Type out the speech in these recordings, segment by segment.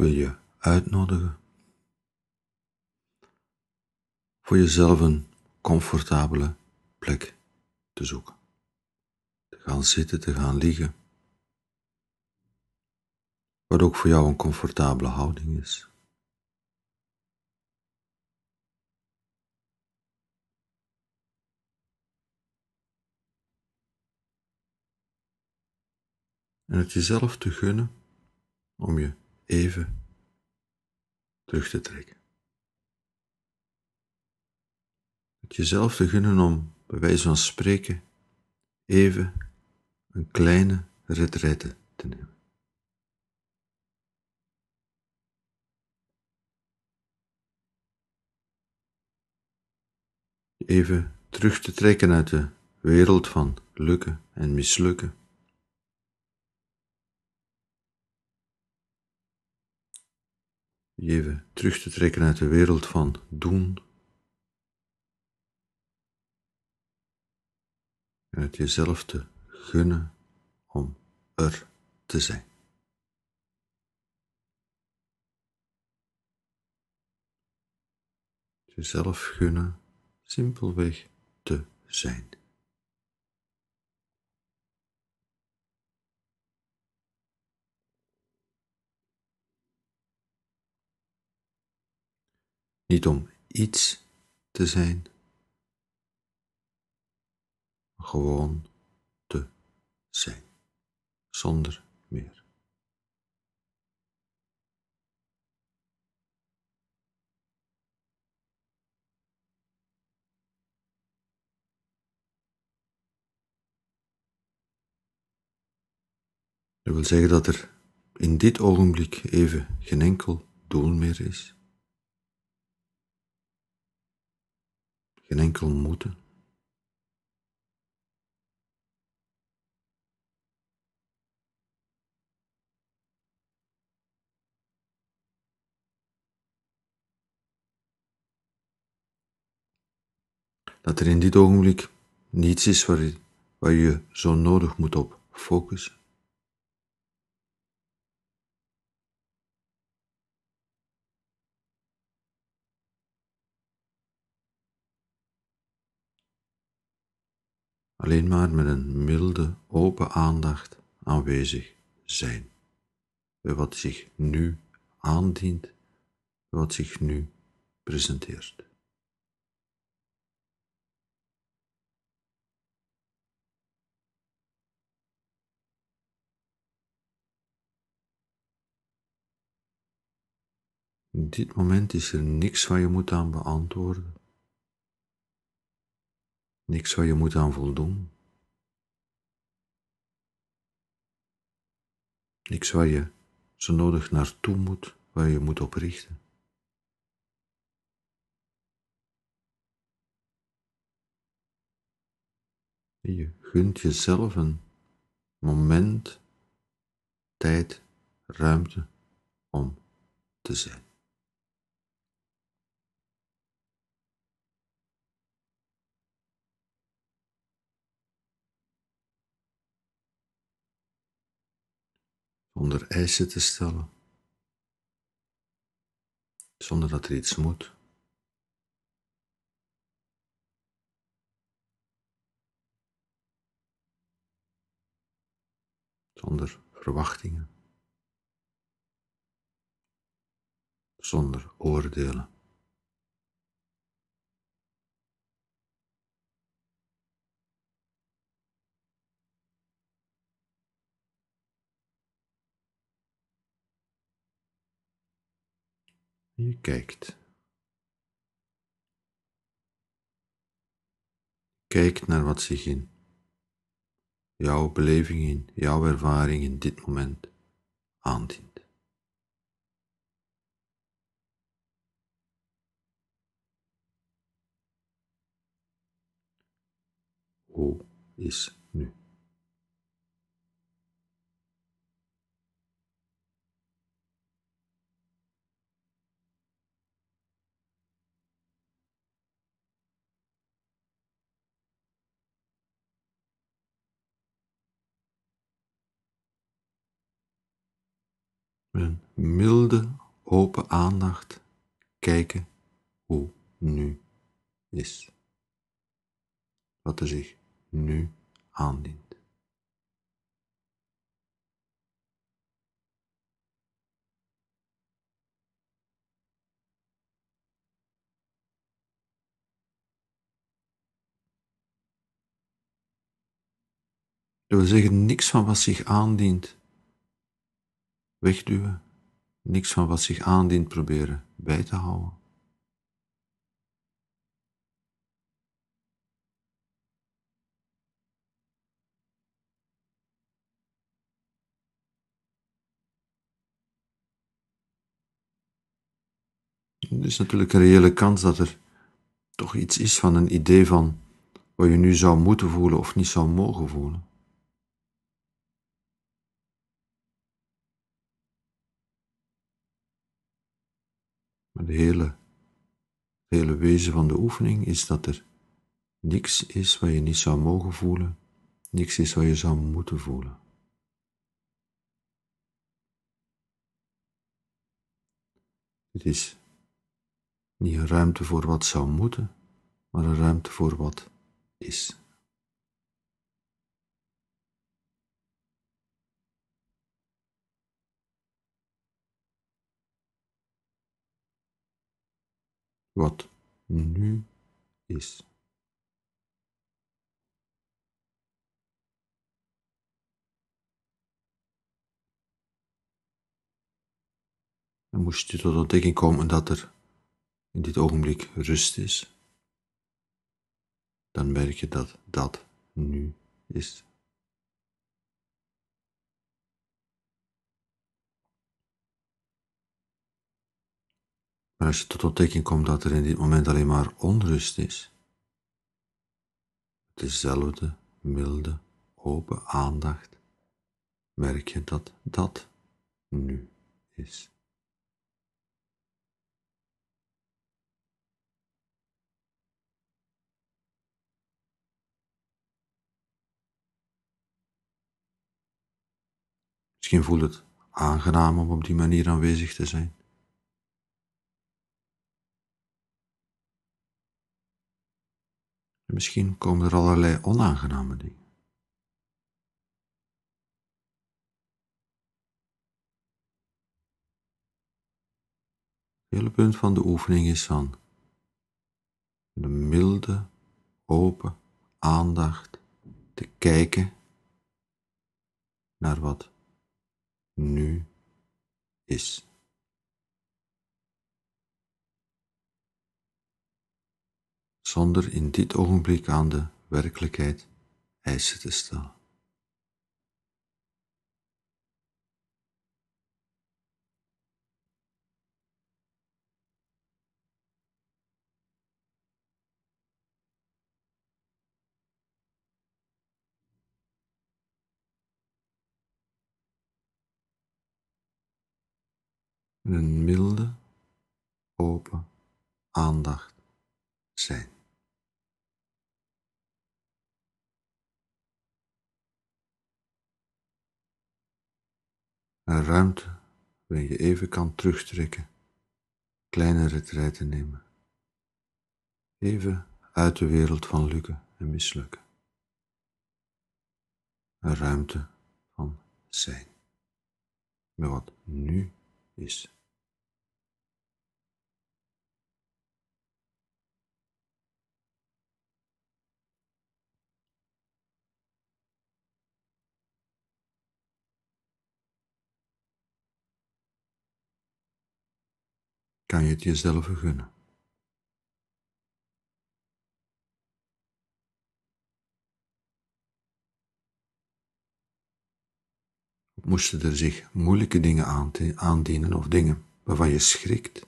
wil je uitnodigen voor jezelf een comfortabele plek te zoeken. Te gaan zitten, te gaan liggen. Wat ook voor jou een comfortabele houding is. En het jezelf te gunnen om je even terug te trekken. Het jezelf te gunnen om, bij wijze van spreken, even een kleine retraite te nemen. Even terug te trekken uit de wereld van lukken en mislukken. Even terug te trekken uit de wereld van doen. En het jezelf te gunnen om er te zijn. Jezelf gunnen simpelweg te zijn. Niet om iets te zijn, gewoon te zijn, zonder meer. Dat wil zeggen dat er in dit ogenblik even geen enkel doel meer is. Geen enkel moeten. Dat er in dit ogenblik niets is waar waar je zo nodig moet op focussen. Alleen maar met een milde, open aandacht aanwezig zijn bij wat zich nu aandient, wat zich nu presenteert. In dit moment is er niks waar je moet aan beantwoorden. Niks waar je moet aan voldoen. Niks waar je zo nodig naartoe moet, waar je moet oprichten. Je gunt jezelf een moment, tijd, ruimte om te zijn. Zonder eisen te stellen, zonder dat er iets moet. Zonder verwachtingen, zonder oordelen. Je kijkt. Kijk naar wat zich in jouw beleving, in jouw ervaring in dit moment aandient. Hoe is een milde, open aandacht kijken hoe nu is. Wat er zich nu aandient. Dat wil zeggen, niks van wat zich aandient wegduwen, niks van wat zich aandient proberen bij te houden. Er is natuurlijk een reële kans dat er toch iets is van een idee van wat je nu zou moeten voelen of niet zou mogen voelen. De hele, hele wezen van de oefening is dat er niks is wat je niet zou mogen voelen, niks is wat je zou moeten voelen. Het is niet een ruimte voor wat zou moeten, maar een ruimte voor wat is. Wat nu is. En moest je tot ontdekking komen dat er in dit ogenblik rust is, dan merk je dat dat nu is. Maar als je tot ontdekking komt dat er in dit moment alleen maar onrust is, dezelfde milde, open aandacht, merk je dat dat nu is. Misschien voelt het aangenaam om op die manier aanwezig te zijn. En misschien komen er allerlei onaangename dingen. Het hele punt van de oefening is van de milde, open aandacht te kijken naar wat nu is. Zonder in dit ogenblik aan de werkelijkheid eisen te stellen. een milde, open aandacht zijn. Een ruimte waarin je even kan terugtrekken, kleine retreiten nemen. Even uit de wereld van lukken en mislukken. Een ruimte van zijn. Met wat nu is. Kan je het jezelf vergunnen? Moesten er zich moeilijke dingen aandienen of dingen waarvan je schrikt,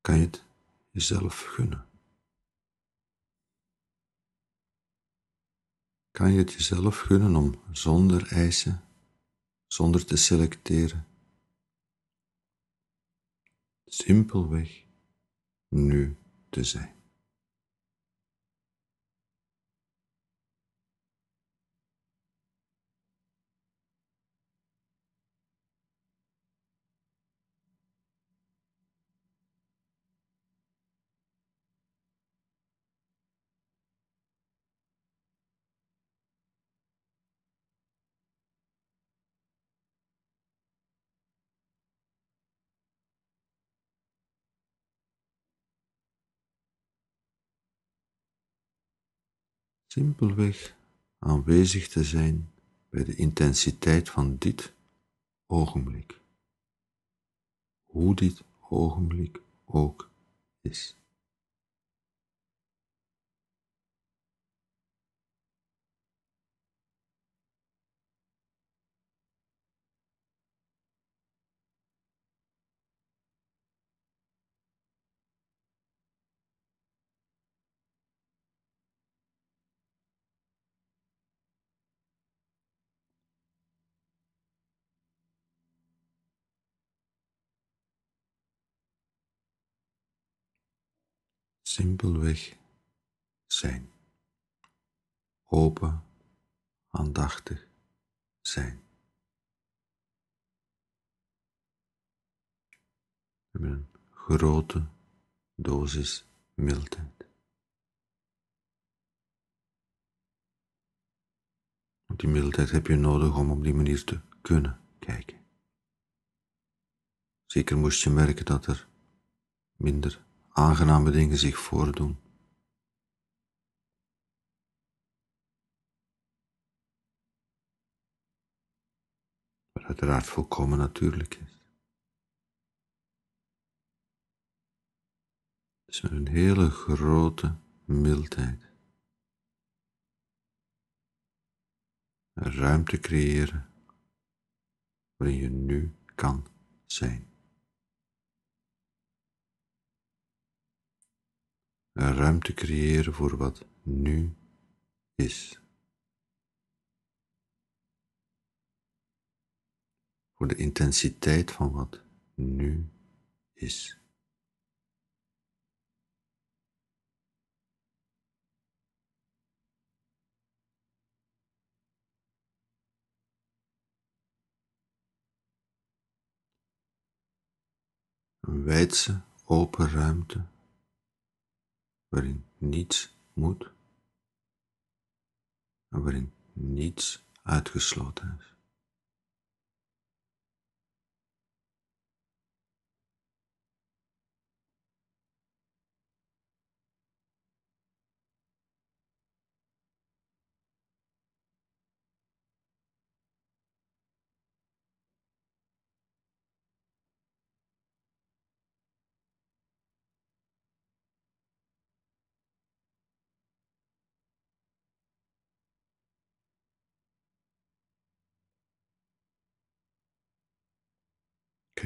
kan je het jezelf gunnen. Kan je het jezelf gunnen om zonder eisen, zonder te selecteren, simpelweg nu te zijn. Simpelweg aanwezig te zijn bij de intensiteit van dit ogenblik, hoe dit ogenblik ook is. Simpelweg zijn. Open, aandachtig zijn. Met een grote dosis mildheid. Want die mildheid heb je nodig om op die manier te kunnen kijken. Zeker moest je merken dat er minder aangename dingen zich voordoen. Wat uiteraard volkomen natuurlijk is. Dus met een hele grote mildheid. Een ruimte creëren waarin je nu kan zijn. Een ruimte creëren voor wat nu is. Voor de intensiteit van wat nu is. Een wijdse, open ruimte waarin niets moet en waarin niets uitgesloten is.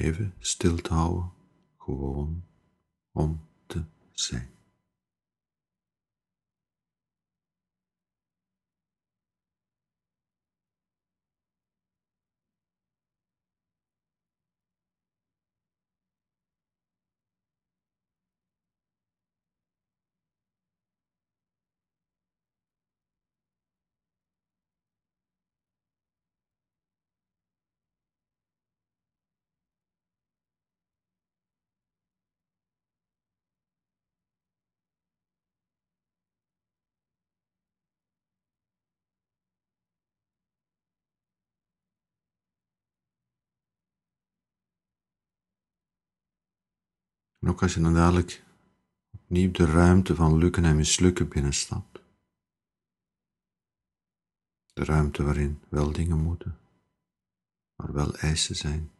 Even stil te houden, gewoon om te zijn. En ook als je dan dadelijk opnieuw de ruimte van lukken en mislukken binnenstapt. De ruimte waarin wel dingen moeten, maar wel eisen zijn.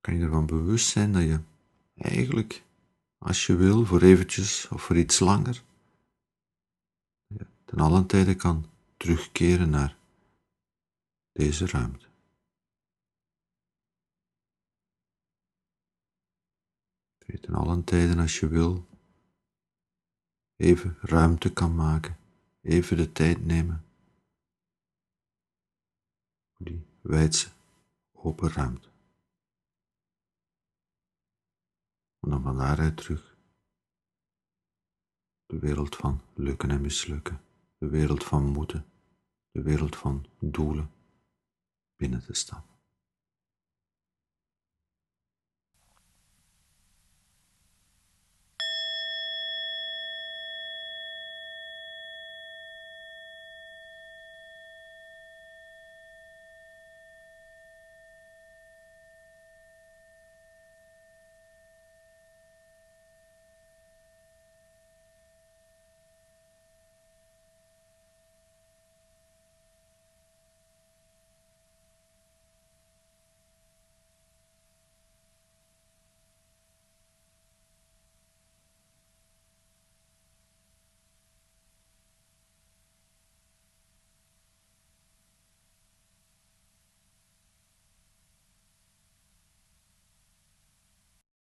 Kan je ervan bewust zijn dat je eigenlijk, als je wil, voor eventjes of voor iets langer, ten allen tijde kan terugkeren naar deze ruimte. Ten allen tijden als je wil even ruimte kan maken, even de tijd nemen voor die wijdse open ruimte. En dan van daaruit terug de wereld van lukken en mislukken, de wereld van moeten, de wereld van doelen binnen te stappen.